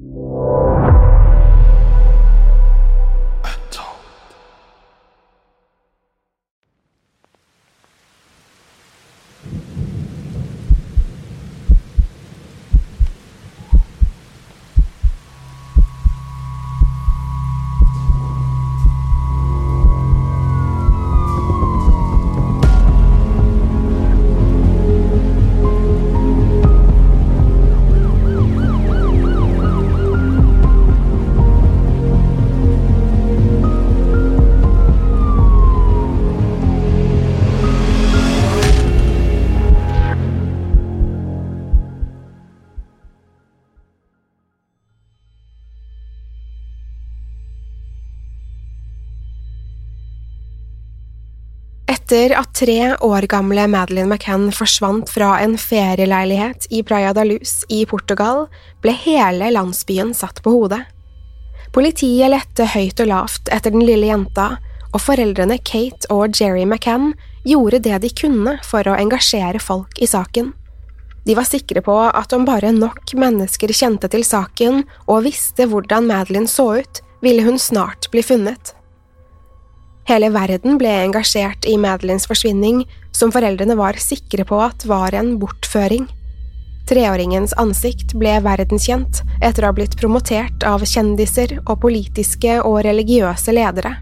you. Etter at tre år gamle Madeleine McCann forsvant fra en ferieleilighet i Praia da Luz i Portugal, ble hele landsbyen satt på hodet. Politiet lette høyt og lavt etter den lille jenta, og foreldrene Kate og Jerry McCann gjorde det de kunne for å engasjere folk i saken. De var sikre på at om bare nok mennesker kjente til saken og visste hvordan Madeleine så ut, ville hun snart bli funnet. Hele verden ble engasjert i Madeleines forsvinning, som foreldrene var sikre på at var en bortføring. Treåringens ansikt ble verdenskjent etter å ha blitt promotert av kjendiser og politiske og religiøse ledere.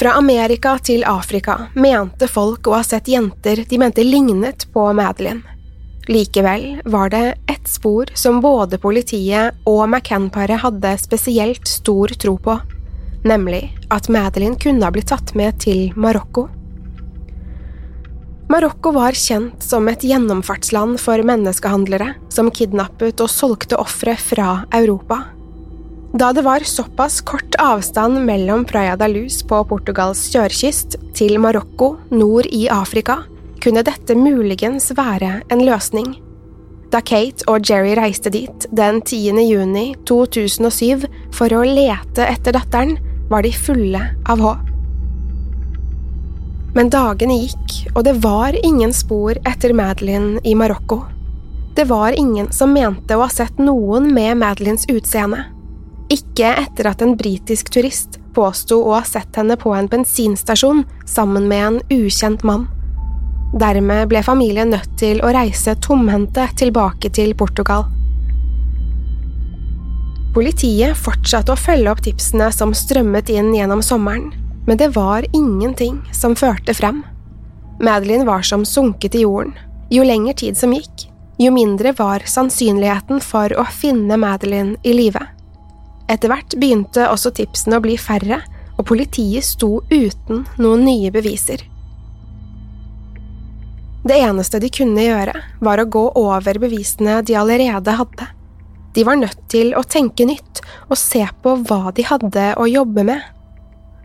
Fra Amerika til Afrika mente folk å ha sett jenter de mente lignet på Madeleine. Likevel var det ett spor som både politiet og McCann-paret hadde spesielt stor tro på nemlig at Madeleine kunne ha blitt tatt med til Marokko. Marokko var kjent som et gjennomfartsland for menneskehandlere som kidnappet og solgte ofre fra Europa. Da det var såpass kort avstand mellom Praia da Luz på Portugals sørkyst til Marokko nord i Afrika, kunne dette muligens være en løsning. Da Kate og Jerry reiste dit den 10. juni 2007 for å lete etter datteren, var de fulle av håp. Men dagene gikk, og det var ingen spor etter Madeleine i Marokko. Det var ingen som mente å ha sett noen med Madeleines utseende. Ikke etter at en britisk turist påsto å ha sett henne på en bensinstasjon sammen med en ukjent mann. Dermed ble familien nødt til å reise tomhendte tilbake til Portugal. Politiet fortsatte å følge opp tipsene som strømmet inn gjennom sommeren, men det var ingenting som førte frem. Madeline var som sunket i jorden. Jo lenger tid som gikk, jo mindre var sannsynligheten for å finne Madeline i live. Etter hvert begynte også tipsene å bli færre, og politiet sto uten noen nye beviser. Det eneste de kunne gjøre, var å gå over bevisene de allerede hadde. De var nødt til å tenke nytt og se på hva de hadde å jobbe med.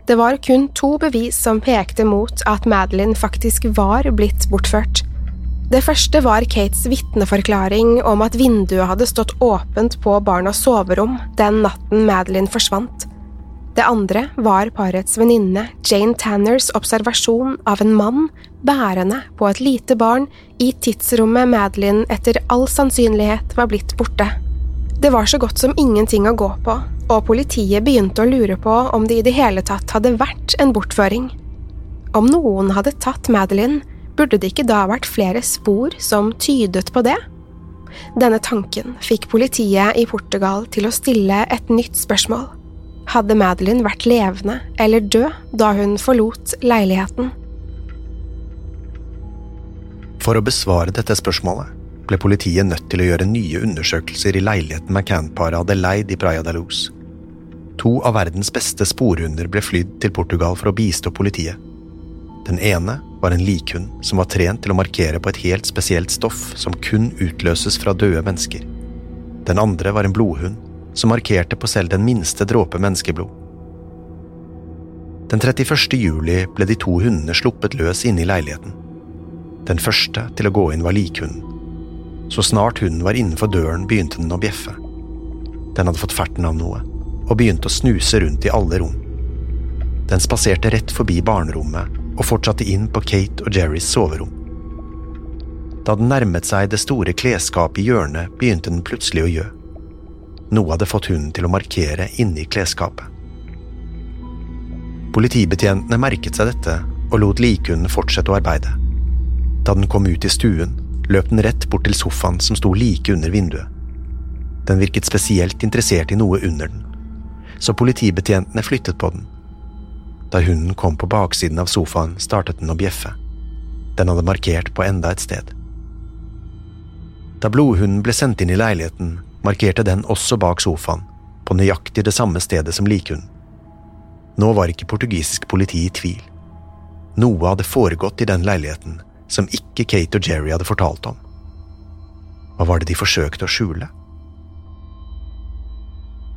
Det var kun to bevis som pekte mot at Madeline faktisk var blitt bortført. Det første var Kates vitneforklaring om at vinduet hadde stått åpent på barnas soverom den natten Madeline forsvant. Det andre var parets venninne Jane Tanners observasjon av en mann bærende på et lite barn i tidsrommet Madeline etter all sannsynlighet var blitt borte. Det var så godt som ingenting å gå på, og politiet begynte å lure på om det i det hele tatt hadde vært en bortføring. Om noen hadde tatt Madeline, burde det ikke da vært flere spor som tydet på det? Denne tanken fikk politiet i Portugal til å stille et nytt spørsmål. Hadde Madeline vært levende eller død da hun forlot leiligheten? For å besvare dette spørsmålet ble politiet nødt til å gjøre nye undersøkelser i leiligheten McCann-paret hadde leid i Praia da Luz. To av verdens beste sporhunder ble flydd til Portugal for å bistå politiet. Den ene var en likhund som var trent til å markere på et helt spesielt stoff som kun utløses fra døde mennesker. Den andre var en blodhund som markerte på selv den minste dråpe menneskeblod. Den 31. juli ble de to hundene sluppet løs inne i leiligheten. Den første til å gå inn var likhunden. Så snart hunden var innenfor døren, begynte den å bjeffe. Den hadde fått ferten av noe, og begynte å snuse rundt i alle rom. Den spaserte rett forbi barnerommet og fortsatte inn på Kate og Jerrys soverom. Da den nærmet seg det store klesskapet i hjørnet, begynte den plutselig å gjø. Noe hadde fått hunden til å markere inni klesskapet. Politibetjentene merket seg dette og lot likhunden fortsette å arbeide. Da den kom ut i stuen, løp den rett bort til sofaen som sto like under vinduet. Den virket spesielt interessert i noe under den, så politibetjentene flyttet på den da hunden kom på baksiden av sofaen, startet den å bjeffe. Den hadde markert på enda et sted. Da blodhunden ble sendt inn i leiligheten, markerte den også bak sofaen, på nøyaktig det samme stedet som likhunden. Nå var ikke portugisisk politi i tvil. Noe hadde foregått i den leiligheten som ikke Kate og Jerry hadde fortalt om. Hva var det de forsøkte å skjule?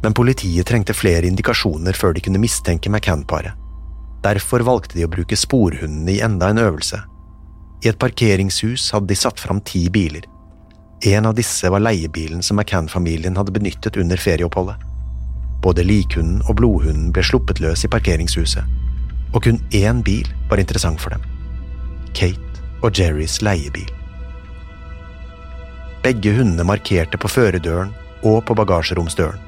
Men politiet trengte flere indikasjoner før de kunne mistenke McCann-paret. Derfor valgte de å bruke sporhundene i enda en øvelse. I et parkeringshus hadde de satt fram ti biler. En av disse var leiebilen som McCann-familien hadde benyttet under ferieoppholdet. Både likhunden og blodhunden ble sluppet løs i parkeringshuset, og kun én bil var interessant for dem. Kate og Jerrys leiebil. Begge hundene markerte på førerdøren og på bagasjeromsdøren.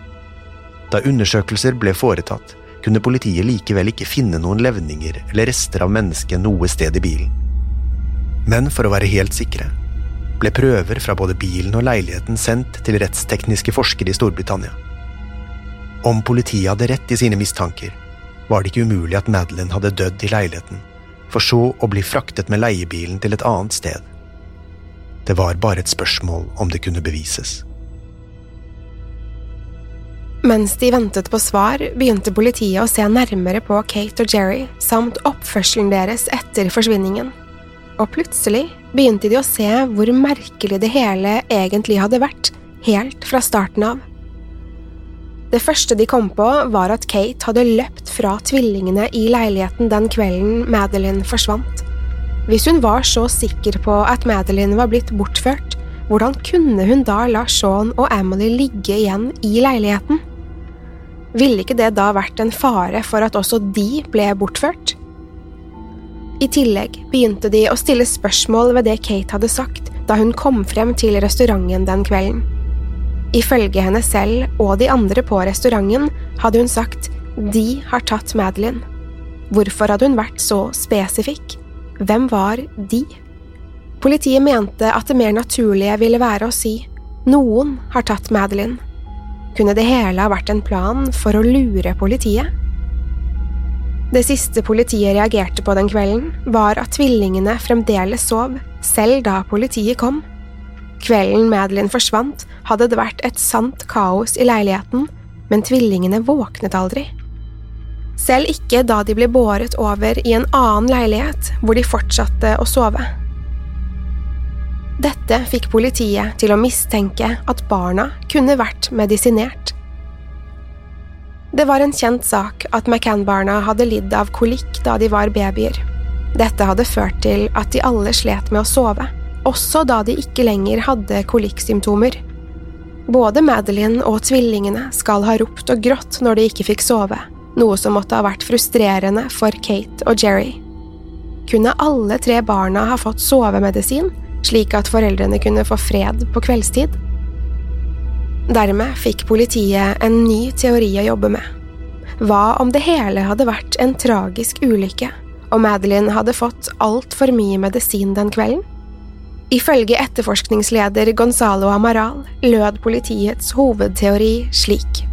Da undersøkelser ble foretatt, kunne politiet likevel ikke finne noen levninger eller rester av mennesket noe sted i bilen. Men for å være helt sikre ble prøver fra både bilen og leiligheten sendt til rettstekniske forskere i Storbritannia. Om politiet hadde rett i sine mistanker, var det ikke umulig at Madeline hadde dødd i leiligheten, for så å bli fraktet med leiebilen til et annet sted. Det var bare et spørsmål om det kunne bevises. Mens de ventet på svar, begynte politiet å se nærmere på Kate og Jerry samt oppførselen deres etter forsvinningen. Og plutselig begynte de å se hvor merkelig det hele egentlig hadde vært, helt fra starten av. Det første de kom på, var at Kate hadde løpt fra tvillingene i leiligheten den kvelden Madeline forsvant. Hvis hun var så sikker på at Madeline var blitt bortført, hvordan kunne hun da la Sean og Emily ligge igjen i leiligheten? ville ikke det da vært en fare for at også de ble bortført? I tillegg begynte de å stille spørsmål ved det Kate hadde sagt da hun kom frem til restauranten den kvelden. Ifølge henne selv og de andre på restauranten hadde hun sagt de har tatt Madeline. Hvorfor hadde hun vært så spesifikk? Hvem var de? Politiet mente at det mer naturlige ville være å si noen har tatt Madeline. Kunne det hele ha vært en plan for å lure politiet? Det siste politiet reagerte på den kvelden, var at tvillingene fremdeles sov, selv da politiet kom. Kvelden Madeline forsvant, hadde det vært et sant kaos i leiligheten, men tvillingene våknet aldri. Selv ikke da de ble båret over i en annen leilighet, hvor de fortsatte å sove. Dette fikk politiet til å mistenke at barna kunne vært medisinert. Det var en kjent sak at McCann-barna hadde lidd av kolikk da de var babyer. Dette hadde ført til at de alle slet med å sove, også da de ikke lenger hadde kolikksymptomer. Både Madeline og tvillingene skal ha ropt og grått når de ikke fikk sove, noe som måtte ha vært frustrerende for Kate og Jerry. Kunne alle tre barna ha fått sovemedisin, slik at foreldrene kunne få fred på kveldstid? Dermed fikk politiet en ny teori å jobbe med. Hva om det hele hadde vært en tragisk ulykke, og Madeline hadde fått altfor mye medisin den kvelden? Ifølge etterforskningsleder Gonzalo Amaral lød politiets hovedteori slik.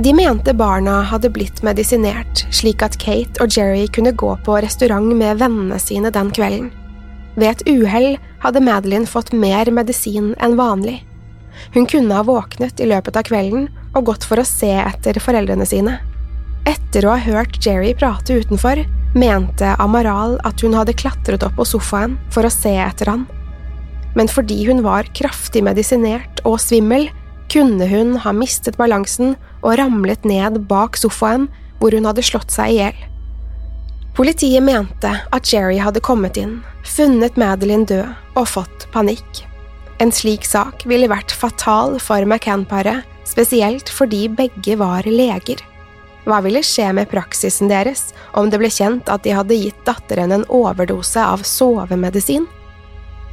De mente barna hadde blitt medisinert, slik at Kate og Jerry kunne gå på restaurant med vennene sine den kvelden. Ved et uhell hadde Madeline fått mer medisin enn vanlig. Hun kunne ha våknet i løpet av kvelden og gått for å se etter foreldrene sine. Etter å ha hørt Jerry prate utenfor, mente Amaral at hun hadde klatret opp på sofaen for å se etter han. Men fordi hun var kraftig medisinert og svimmel, kunne hun ha mistet balansen og ramlet ned bak sofaen hvor hun hadde slått seg i hjel. Politiet mente at Jerry hadde kommet inn, funnet Madeline død og fått panikk. En slik sak ville vært fatal for McCann-paret, spesielt fordi begge var leger. Hva ville skje med praksisen deres om det ble kjent at de hadde gitt datteren en overdose av sovemedisin?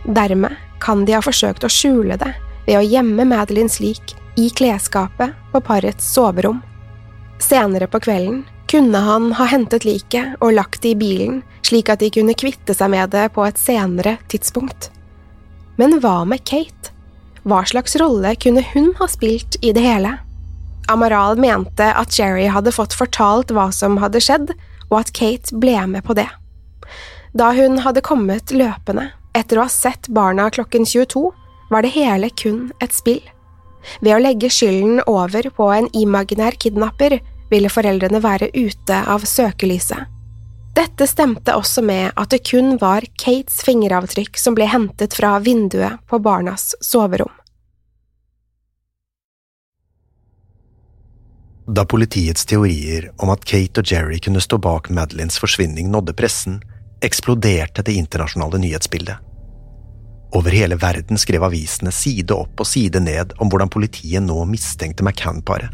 Dermed kan de ha forsøkt å skjule det ved å gjemme Madeline lik i klesskapet på parets soverom. Senere på kvelden kunne han ha hentet liket og lagt det i bilen, slik at de kunne kvitte seg med det på et senere tidspunkt. Men hva med Kate? Hva slags rolle kunne hun ha spilt i det hele? Amaral mente at Jerry hadde fått fortalt hva som hadde skjedd, og at Kate ble med på det. Da hun hadde kommet løpende, etter å ha sett barna klokken 22, var det hele kun et spill. Ved å legge skylden over på en imaginær kidnapper ville foreldrene være ute av søkelyset. Dette stemte også med at det kun var Kates fingeravtrykk som ble hentet fra vinduet på barnas soverom. Da politiets teorier om at Kate og Jerry kunne stå bak Madelines forsvinning nådde pressen, eksploderte det internasjonale nyhetsbildet. Over hele verden skrev avisene side opp og side ned om hvordan politiet nå mistenkte McCann-paret.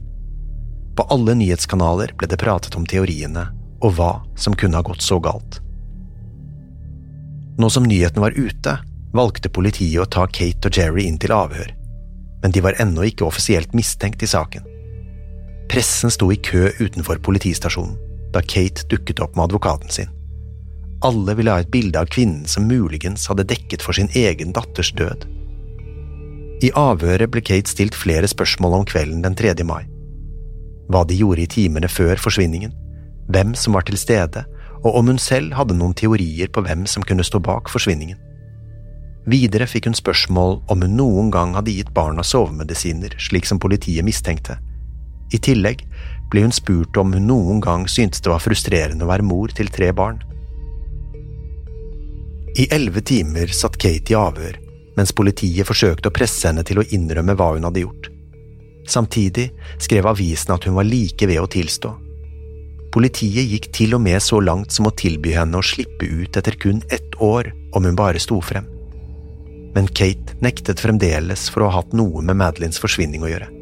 På alle nyhetskanaler ble det pratet om teoriene og hva som kunne ha gått så galt. Nå som nyheten var ute, valgte politiet å ta Kate og Jerry inn til avhør, men de var ennå ikke offisielt mistenkt i saken. Pressen sto i kø utenfor politistasjonen da Kate dukket opp med advokaten sin. Alle ville ha et bilde av kvinnen som muligens hadde dekket for sin egen datters død. I avhøret ble Kate stilt flere spørsmål om kvelden den 3. mai. Hva de gjorde i timene før forsvinningen, hvem som var til stede, og om hun selv hadde noen teorier på hvem som kunne stå bak forsvinningen. Videre fikk hun spørsmål om hun noen gang hadde gitt barna sovemedisiner, slik som politiet mistenkte. I tillegg ble hun spurt om hun noen gang syntes det var frustrerende å være mor til tre barn. I elleve timer satt Kate i avhør, mens politiet forsøkte å presse henne til å innrømme hva hun hadde gjort. Samtidig skrev avisen at hun var like ved å tilstå. Politiet gikk til og med så langt som å tilby henne å slippe ut etter kun ett år om hun bare sto frem. Men Kate nektet fremdeles for å ha hatt noe med Madelines forsvinning å gjøre.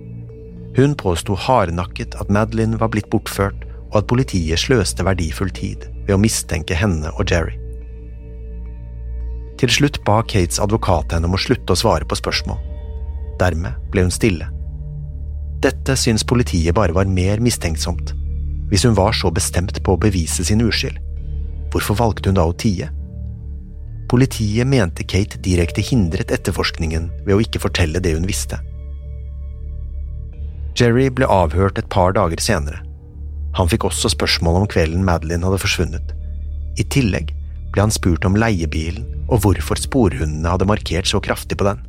Hun påsto hardnakket at Madeline var blitt bortført, og at politiet sløste verdifull tid ved å mistenke henne og Jerry. Til slutt ba Kates advokat henne om å slutte å svare på spørsmål. Dermed ble hun stille. Dette syns politiet bare var mer mistenksomt. Hvis hun var så bestemt på å bevise sin uskyld, hvorfor valgte hun da å tie? Politiet mente Kate direkte hindret etterforskningen ved å ikke fortelle det hun visste. Jerry ble avhørt et par dager senere. Han fikk også spørsmål om kvelden Madeline hadde forsvunnet. I tillegg ble han spurt om leiebilen og hvorfor sporhundene hadde markert så kraftig på den.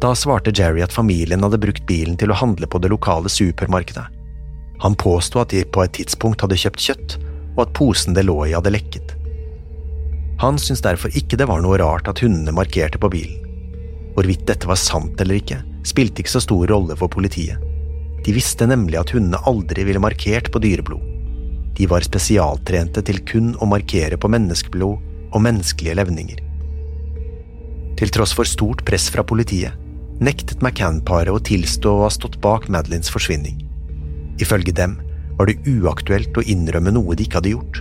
Da svarte Jerry at familien hadde brukt bilen til å handle på det lokale supermarkedet. Han påsto at de på et tidspunkt hadde kjøpt kjøtt, og at posen det lå i hadde lekket. Han syntes derfor ikke det var noe rart at hundene markerte på bilen. Hvorvidt dette var sant eller ikke, spilte ikke så stor rolle for politiet. De visste nemlig at hundene aldri ville markert på dyreblod. De var spesialtrente til kun å markere på menneskeblod og menneskelige levninger. Til tross for stort press fra politiet nektet McCann-paret å tilstå å ha stått bak Madelines forsvinning. Ifølge dem var det uaktuelt å innrømme noe de ikke hadde gjort.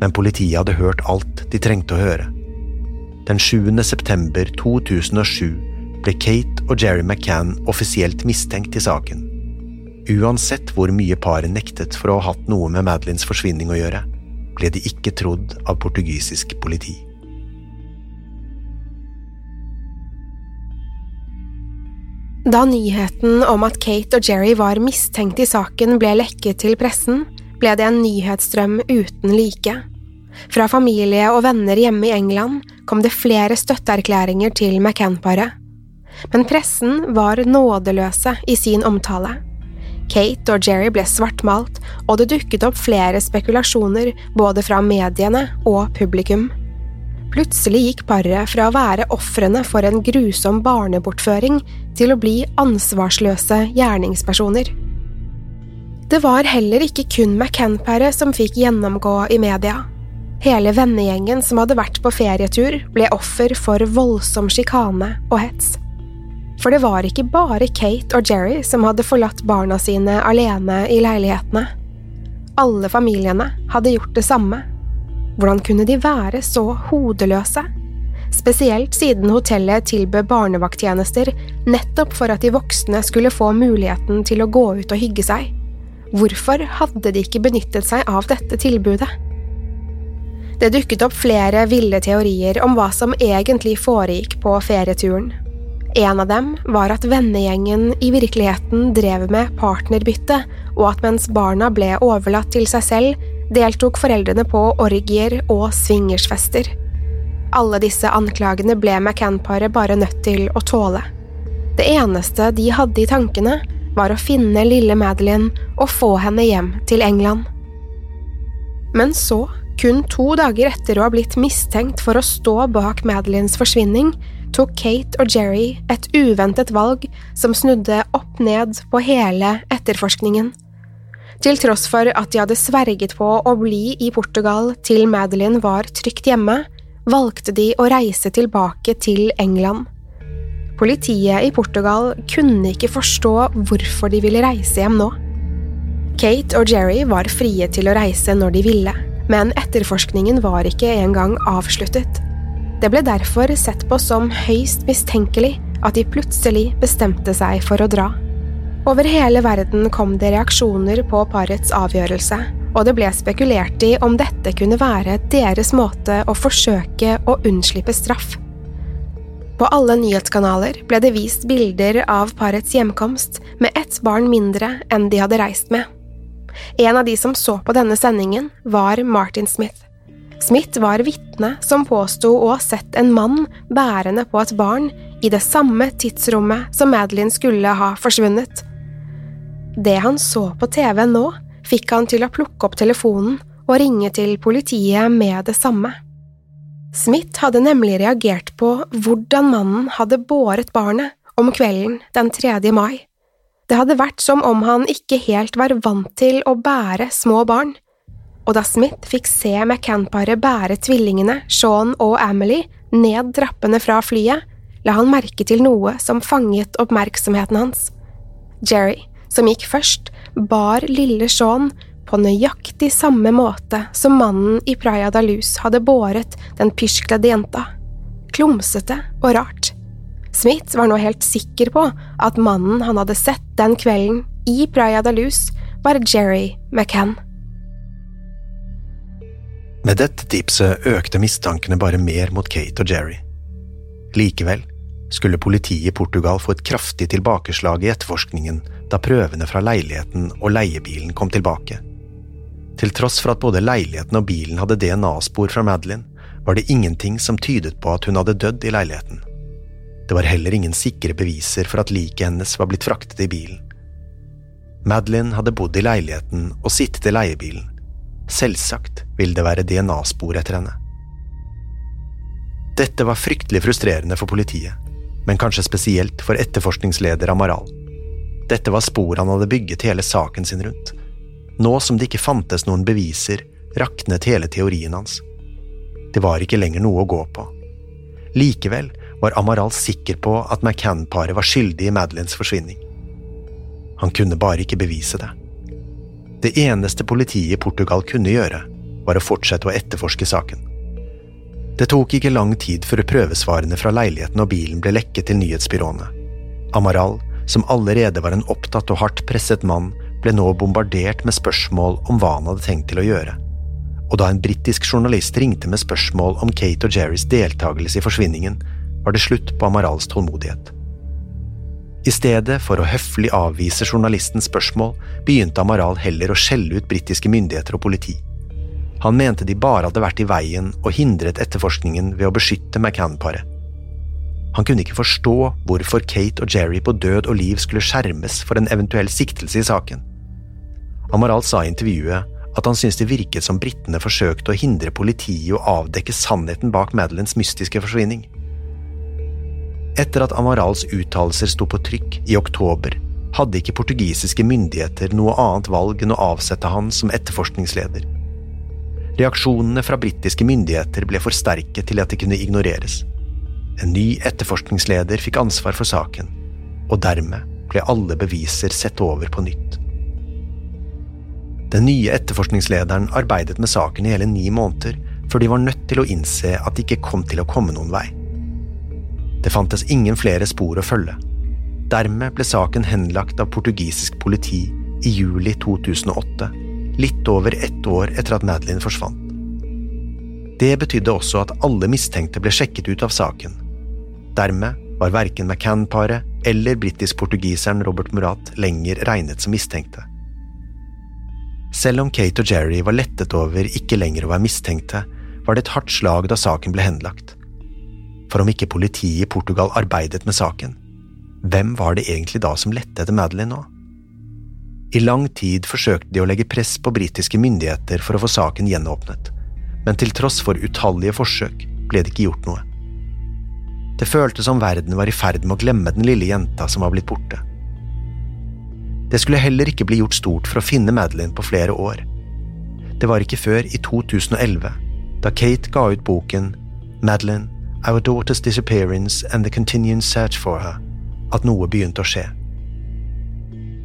Men politiet hadde hørt alt de trengte å høre. Den 7. september 2007 ble Kate og Jerry McCann offisielt mistenkt i saken. Uansett hvor mye paret nektet for å ha hatt noe med Madelines forsvinning å gjøre, ble de ikke trodd av portugisisk politi. Da nyheten om at Kate og Jerry var mistenkt i saken ble lekket til pressen, ble det en nyhetsstrøm uten like. Fra familie og venner hjemme i England kom det flere støtteerklæringer til McCann-paret. Men pressen var nådeløse i sin omtale. Kate og Jerry ble svartmalt, og det dukket opp flere spekulasjoner både fra mediene og publikum. Plutselig gikk paret fra å være ofrene for en grusom barnebortføring til å bli ansvarsløse gjerningspersoner. Det var heller ikke kun McCann-paret som fikk gjennomgå i media. Hele vennegjengen som hadde vært på ferietur, ble offer for voldsom sjikane og hets. For det var ikke bare Kate og Jerry som hadde forlatt barna sine alene i leilighetene. Alle familiene hadde gjort det samme. Hvordan kunne de være så hodeløse? Spesielt siden hotellet tilbød barnevakttjenester nettopp for at de voksne skulle få muligheten til å gå ut og hygge seg. Hvorfor hadde de ikke benyttet seg av dette tilbudet? Det dukket opp flere ville teorier om hva som egentlig foregikk på ferieturen. En av dem var at vennegjengen i virkeligheten drev med partnerbytte, og at mens barna ble overlatt til seg selv, deltok foreldrene på orgier og swingersfester. Alle disse anklagene ble McCann-paret bare nødt til å tåle. Det eneste de hadde i tankene, var å finne lille Madeline og få henne hjem til England. Men så, kun to dager etter å ha blitt mistenkt for å stå bak Madelines forsvinning, tok Kate og Jerry et uventet valg som snudde opp ned på hele etterforskningen. Til tross for at de hadde sverget på å bli i Portugal til Madeline var trygt hjemme, valgte de å reise tilbake til England. Politiet i Portugal kunne ikke forstå hvorfor de ville reise hjem nå. Kate og Jerry var frie til å reise når de ville, men etterforskningen var ikke engang avsluttet. Det ble derfor sett på som høyst mistenkelig at de plutselig bestemte seg for å dra. Over hele verden kom det reaksjoner på parets avgjørelse, og det ble spekulert i om dette kunne være deres måte å forsøke å unnslippe straff. På alle nyhetskanaler ble det vist bilder av parets hjemkomst med ett barn mindre enn de hadde reist med. En av de som så på denne sendingen, var Martin Smith. Smith var vitne som påsto å ha sett en mann bærende på et barn i det samme tidsrommet som Madeline skulle ha forsvunnet. Det han så på TV nå, fikk han til å plukke opp telefonen og ringe til politiet med det samme. Smith hadde nemlig reagert på hvordan mannen hadde båret barnet om kvelden den 3. mai. Det hadde vært som om han ikke helt var vant til å bære små barn og da Smith fikk se McCann-paret bære tvillingene Sean og Amelie ned trappene fra flyet, la han merke til noe som fanget oppmerksomheten hans. Jerry, som gikk først, bar lille Sean på nøyaktig samme måte som mannen i Praia da Luz hadde båret den pysjkledde jenta. Klumsete og rart. Smith var nå helt sikker på at mannen han hadde sett den kvelden i Praia da Luz, var Jerry McCann. Med dette tipset økte mistankene bare mer mot Kate og Jerry. Likevel skulle politiet i Portugal få et kraftig tilbakeslag i etterforskningen da prøvene fra leiligheten og leiebilen kom tilbake. Til tross for at både leiligheten og bilen hadde DNA-spor fra Madeline, var det ingenting som tydet på at hun hadde dødd i leiligheten. Det var heller ingen sikre beviser for at liket hennes var blitt fraktet i bilen. Madeline hadde bodd i leiligheten og sittet i leiebilen, Selvsagt vil det være DNA-spor etter henne. Dette var fryktelig frustrerende for politiet, men kanskje spesielt for etterforskningsleder Amaral. Dette var spor han hadde bygget hele saken sin rundt. Nå som det ikke fantes noen beviser, raknet hele teorien hans. Det var ikke lenger noe å gå på. Likevel var Amaral sikker på at McCann-paret var skyldig i Madeleines forsvinning. Han kunne bare ikke bevise det. Det eneste politiet i Portugal kunne gjøre, var å fortsette å etterforske saken. Det tok ikke lang tid før prøvesvarene fra leiligheten og bilen ble lekket til nyhetsbyråene. Amaral, som allerede var en opptatt og hardt presset mann, ble nå bombardert med spørsmål om hva han hadde tenkt til å gjøre. Og da en britisk journalist ringte med spørsmål om Kate og Jerrys deltakelse i forsvinningen, var det slutt på Amarals tålmodighet. I stedet for å høflig avvise journalistens spørsmål, begynte Amaral heller å skjelle ut britiske myndigheter og politi. Han mente de bare hadde vært i veien og hindret etterforskningen ved å beskytte McCann-paret. Han kunne ikke forstå hvorfor Kate og Jerry på død og liv skulle skjermes for en eventuell siktelse i saken. Amaral sa i intervjuet at han syntes det virket som britene forsøkte å hindre politiet å avdekke sannheten bak Madelines mystiske forsvinning. Etter at Amarals uttalelser sto på trykk i oktober, hadde ikke portugisiske myndigheter noe annet valg enn å avsette han som etterforskningsleder. Reaksjonene fra britiske myndigheter ble for sterke til at de kunne ignoreres. En ny etterforskningsleder fikk ansvar for saken, og dermed ble alle beviser sett over på nytt. Den nye etterforskningslederen arbeidet med saken i hele ni måneder, før de var nødt til å innse at de ikke kom til å komme noen vei. Det fantes ingen flere spor å følge. Dermed ble saken henlagt av portugisisk politi i juli 2008, litt over ett år etter at Madeline forsvant. Det betydde også at alle mistenkte ble sjekket ut av saken, Dermed var verken McCann-paret eller britisk-portugiseren Robert Murat lenger regnet som mistenkte. Selv om Kate og Jerry var lettet over ikke lenger å være mistenkte, var det et hardt slag da saken ble henlagt. For om ikke politiet i Portugal arbeidet med saken, hvem var det egentlig da som lette etter Madeline nå? I lang tid forsøkte de å legge press på britiske myndigheter for å få saken gjenåpnet, men til tross for utallige forsøk ble det ikke gjort noe. Det føltes som verden var i ferd med å glemme den lille jenta som var blitt borte. Det skulle heller ikke bli gjort stort for å finne Madeline på flere år. Det var ikke før i 2011, da Kate ga ut boken Madeline, Our Daughter's Disappearance and the Continuing Search for Her, at noe begynte å skje.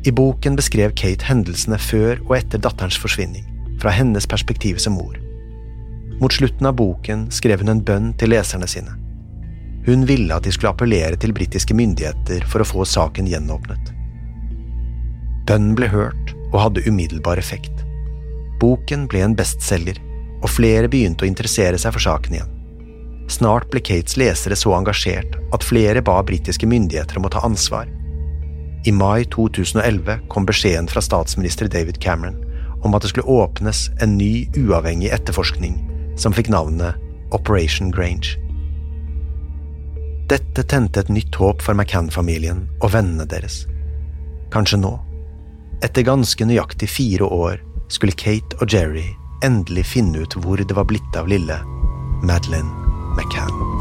I boken beskrev Kate hendelsene før og etter datterens forsvinning, fra hennes perspektiv som mor. Mot slutten av boken skrev hun en bønn til leserne sine. Hun ville at de skulle appellere til britiske myndigheter for å få saken gjenåpnet. Bønnen ble hørt og hadde umiddelbar effekt. Boken ble en bestselger, og flere begynte å interessere seg for saken igjen. Snart ble Kates lesere så engasjert at flere ba britiske myndigheter om å ta ansvar. I mai 2011 kom beskjeden fra statsminister David Cameron om at det skulle åpnes en ny, uavhengig etterforskning som fikk navnet Operation Grange. Dette tente et nytt håp for McCann-familien og vennene deres. Kanskje nå, etter ganske nøyaktig fire år, skulle Kate og Jerry endelig finne ut hvor det var blitt av lille Madeleine McCann.